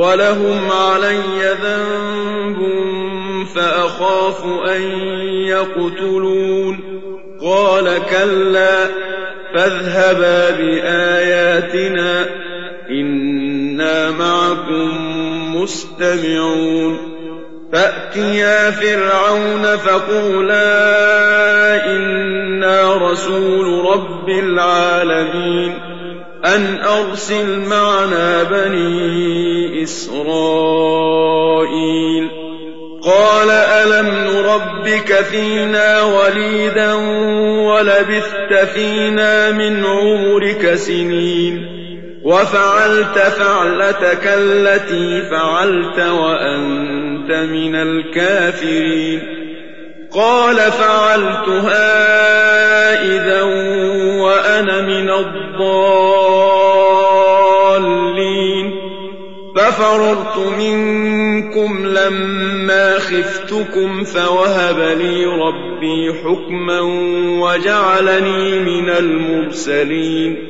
ولهم علي ذنب فأخاف أن يقتلون. قال كلا فاذهبا بآياتنا إنا معكم مستمعون. فأتيا فرعون فقولا إنا رسول رب العالمين. أن أرسل معنا بني إسرائيل. قال ألم نربك فينا وليدا ولبثت فينا من عمرك سنين. وفعلت فعلتك التي فعلت وأنت من الكافرين. قال فعلتها إذا وأنا من الضالين. ففررت منكم لما خفتكم فوهب لي ربي حكما وجعلني من المرسلين.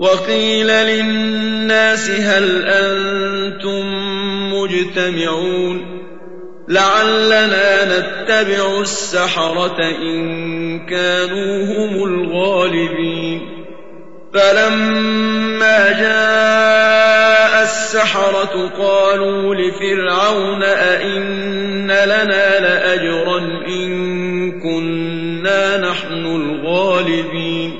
وقيل للناس هل أنتم مجتمعون لعلنا نتبع السحرة إن كانوا هم الغالبين فلما جاء السحرة قالوا لفرعون أئن لنا لأجرا إن كنا نحن الغالبين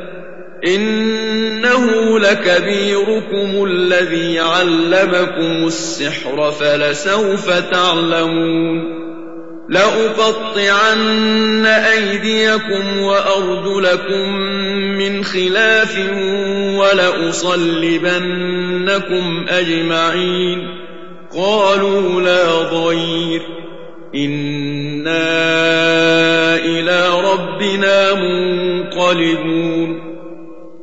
إنه لكبيركم الذي علمكم السحر فلسوف تعلمون. لأقطعن أيديكم وأرجلكم من خلاف ولأصلبنكم أجمعين. قالوا لا ضير. إنا إلى ربنا منقلبون.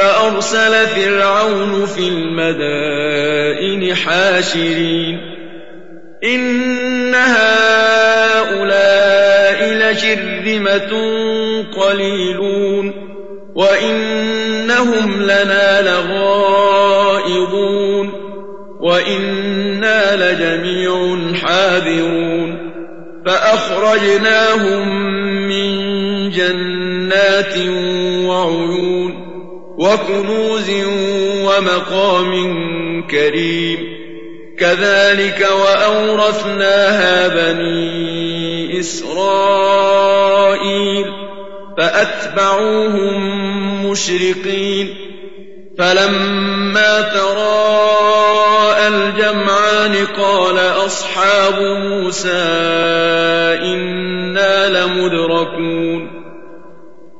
فأرسل فرعون في المدائن حاشرين. إن هؤلاء لشرذمة قليلون. وإنهم لنا لغائظون وإنا لجميع حاذرون. فأخرجناهم من جنات وعيون وكنوز ومقام كريم. كذلك وأورثناها بني إسرائيل فأتبعوهم مشرقين. فلما تراءى الجمعان قال أصحاب موسى إنا لمدركون.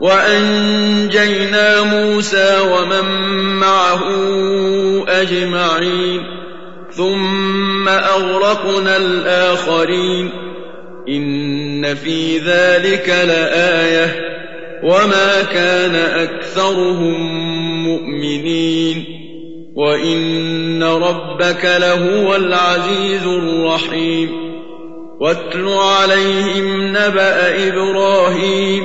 وأنجينا موسى ومن معه أجمعين ثم أغرقنا الآخرين إن في ذلك لآية وما كان أكثرهم مؤمنين وإن ربك لهو العزيز الرحيم واتل عليهم نبأ إبراهيم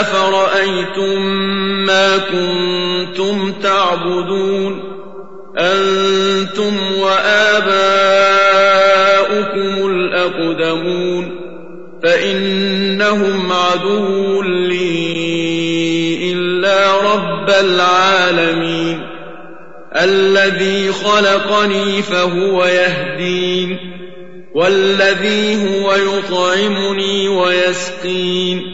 أفرأيتم ما كنتم تعبدون؟ أنتم وآباؤكم الأقدمون؟ فإنهم عدو لي إلا رب العالمين. الذي خلقني فهو يهدين والذي هو يطعمني ويسقين.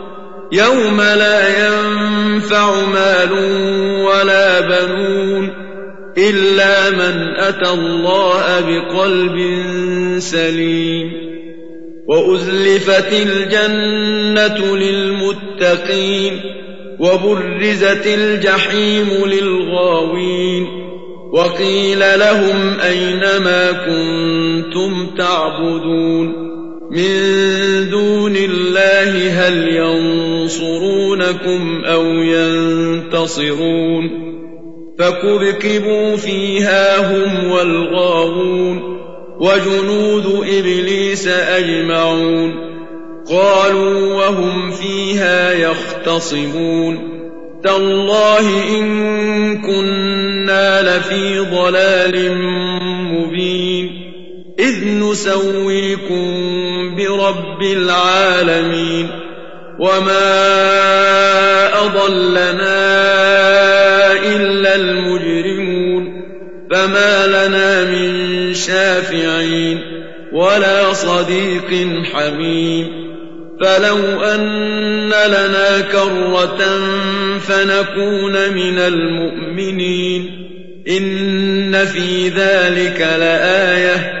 يوم لا ينفع مال ولا بنون إلا من أتى الله بقلب سليم وأزلفت الجنة للمتقين وبرزت الجحيم للغاوين وقيل لهم أين ما كنتم تعبدون من دون الله هل ينصرونكم أو ينتصرون فكبكبوا فيها هم والغاوون وجنود إبليس أجمعون قالوا وهم فيها يختصمون تالله إن كنا لفي ضلال مبين إذ نسويكم برب العالمين وما أضلنا إلا المجرمون فما لنا من شافعين ولا صديق حميم فلو أن لنا كرة فنكون من المؤمنين إن في ذلك لآية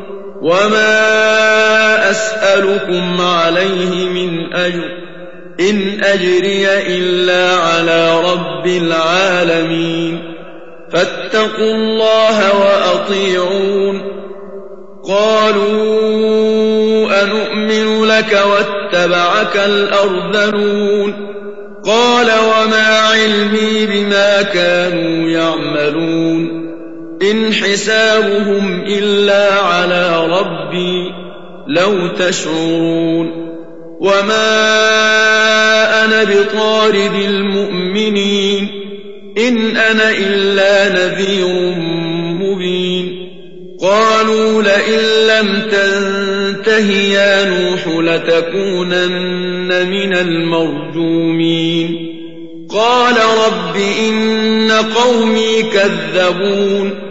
وما أسألكم عليه من أجر إن أجري إلا على رب العالمين فاتقوا الله وأطيعون قالوا أنؤمن لك واتبعك الأرذلون قال وما علمي بما كانوا يعملون إن حسابهم إلا على ربي لو تشعرون وما أنا بطارد المؤمنين إن أنا إلا نذير مبين قالوا لئن لم تنته يا نوح لتكونن من المرجومين قال رب إن قومي كذبون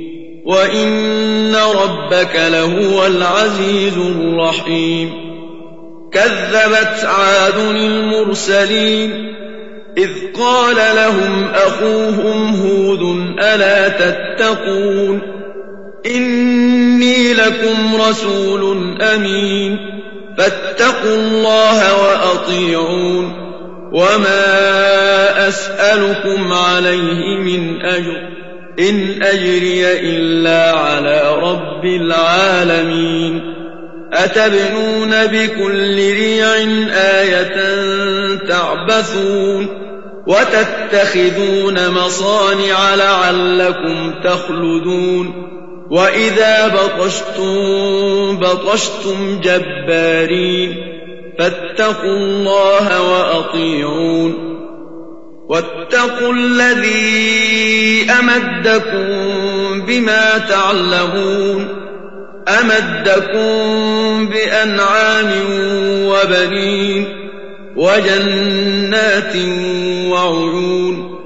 وإن ربك لهو العزيز الرحيم كذبت عاد المرسلين إذ قال لهم أخوهم هود ألا تتقون إني لكم رسول أمين فاتقوا الله وأطيعون وما أسألكم عليه من أجر إن أجري إلا على رب العالمين. أتبنون بكل ريع آية تعبثون وتتخذون مصانع لعلكم تخلدون. وإذا بطشتم بطشتم جبارين. فاتقوا الله وأطيعون. واتقوا الذي أمدكم بما تعلمون أمدكم بأنعام وبنين وجنات وعيون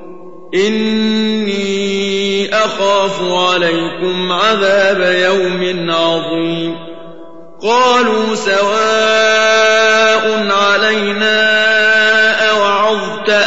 إني أخاف عليكم عذاب يوم عظيم قالوا سواء علينا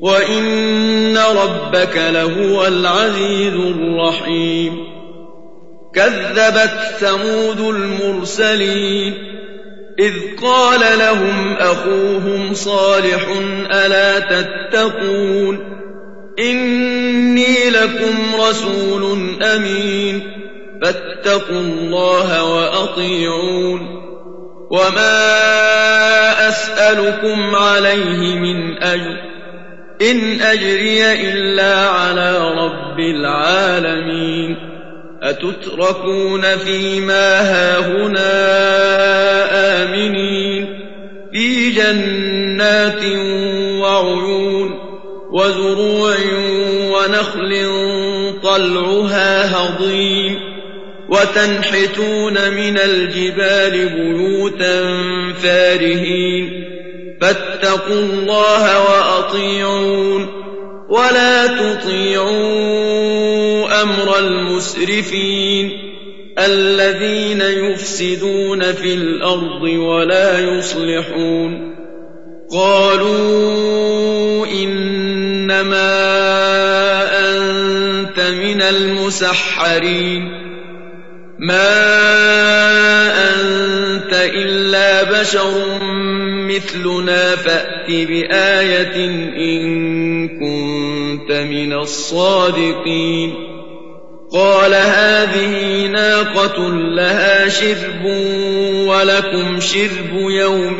وإن ربك لهو العزيز الرحيم كذبت ثمود المرسلين إذ قال لهم أخوهم صالح ألا تتقون إني لكم رسول أمين فاتقوا الله وأطيعون وما أسألكم عليه من أجر إن أجري إلا على رب العالمين. أتتركون فيما هاهنا آمنين. في جنات وعيون وزروع ونخل طلعها هضيم. وتنحتون من الجبال بيوتا فارهين. فاتقوا الله وأطيعون ولا تطيعوا أمر المسرفين الذين يفسدون في الأرض ولا يصلحون قالوا إنما أنت من المسحرين ما إلا بشر مثلنا فأت بآية إن كنت من الصادقين. قال هذه ناقة لها شرب ولكم شرب يوم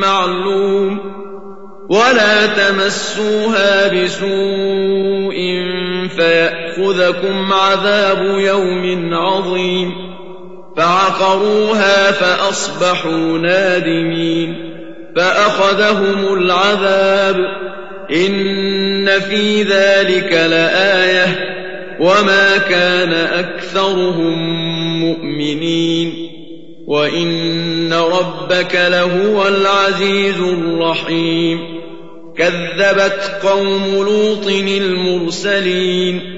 معلوم. ولا تمسوها بسوء فيأخذكم عذاب يوم عظيم. فعقروها فأصبحوا نادمين فأخذهم العذاب إن في ذلك لآية وما كان أكثرهم مؤمنين وإن ربك لهو العزيز الرحيم كذبت قوم لوط المرسلين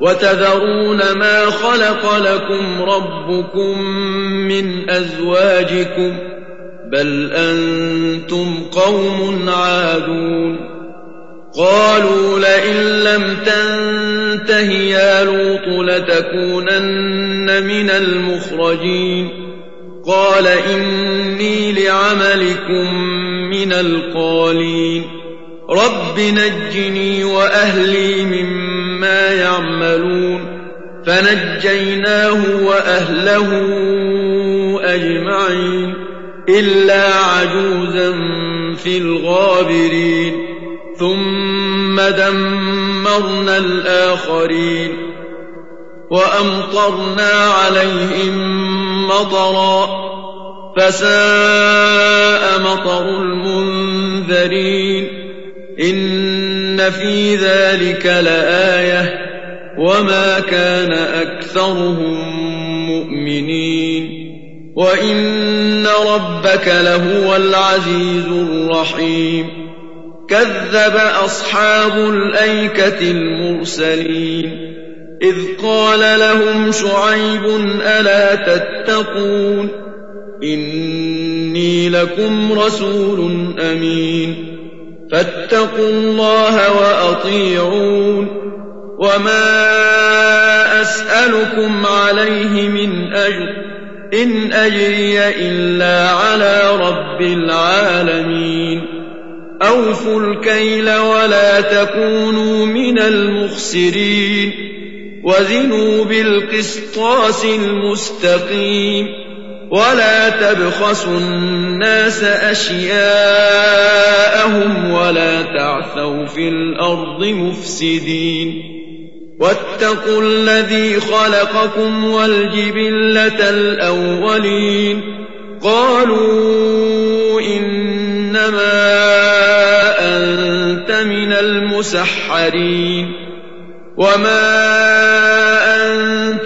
وتذرون ما خلق لكم ربكم من أزواجكم بل أنتم قوم عادون قالوا لئن لم تنته يا لوط لتكونن من المخرجين قال إني لعملكم من القالين رب نجني وأهلي مما ما يعملون فنجيناه وأهله أجمعين إلا عجوزا في الغابرين ثم دمرنا الآخرين وأمطرنا عليهم مطرا فساء مطر المنذرين إن في ذلك لآية وما كان أكثرهم مؤمنين وإن ربك لهو العزيز الرحيم كذب أصحاب الأيكة المرسلين إذ قال لهم شعيب ألا تتقون إني لكم رسول أمين فاتقوا الله وأطيعون وما أسألكم عليه من أجر إن أجري إلا على رب العالمين أوفوا الكيل ولا تكونوا من المخسرين وزنوا بالقسطاس المستقيم ولا تبخسوا الناس أشياءهم ولا تعثوا في الأرض مفسدين واتقوا الذي خلقكم والجبلة الأولين قالوا إنما أنت من المسحرين وما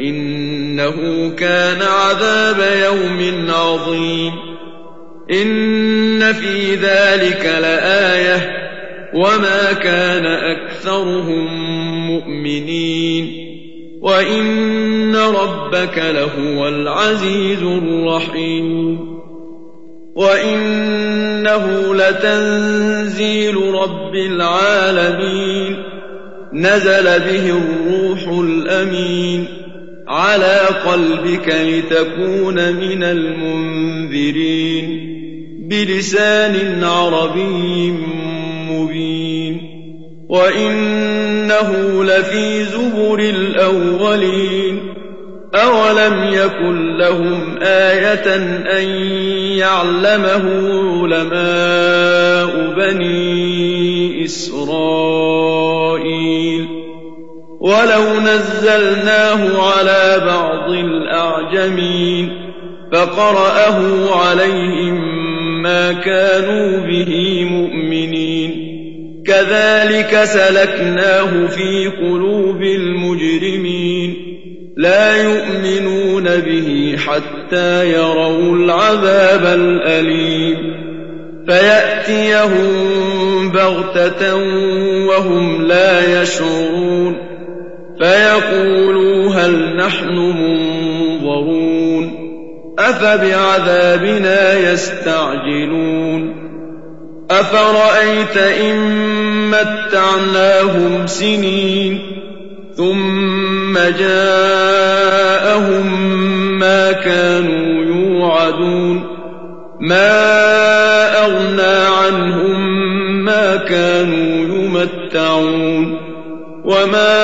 إنه كان عذاب يوم عظيم. إن في ذلك لآية. وما كان أكثرهم مؤمنين. وإن ربك لهو العزيز الرحيم. وإنه لتنزيل رب العالمين. نزل به الروح الأمين. على قلبك لتكون من المنذرين بلسان عربي مبين وإنه لفي زبر الأولين أولم يكن لهم آية أن يعلمه علماء بني إسرائيل ولو نزلناه على بعض الأعجمين فقرأه عليهم ما كانوا به مؤمنين كذلك سلكناه في قلوب المجرمين لا يؤمنون به حتى يروا العذاب الأليم فيأتيهم بغتة وهم لا يشعرون فيقولوا هل نحن منظرون أفبعذابنا يستعجلون أفرأيت إن متعناهم سنين ثم جاءهم ما كانوا يوعدون ما أغنى عنهم ما كانوا يمتعون وما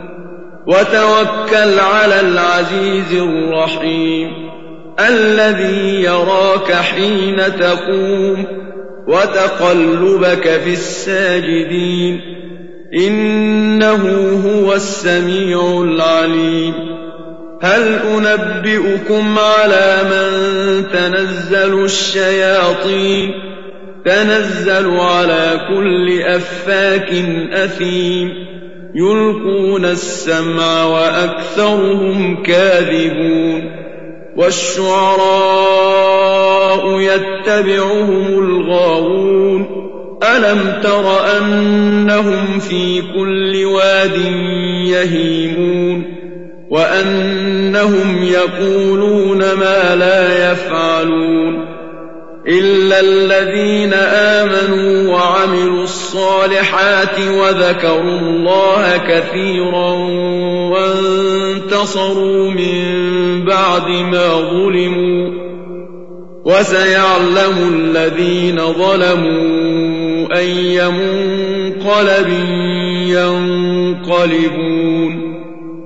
وتوكل على العزيز الرحيم الذي يراك حين تقوم وتقلبك في الساجدين إنه هو السميع العليم هل أنبئكم على من تنزل الشياطين تنزل على كل أفاك أثيم يلقون السمع وأكثرهم كاذبون والشعراء يتبعهم الغاوون ألم تر أنهم في كل واد يهيمون وأنهم يقولون ما لا يفعلون إلا الذين آمنوا وعملوا الصالحات وذكروا الله كثيرا وانتصروا من بعد ما ظلموا وسيعلم الذين ظلموا أي منقلب ينقلبون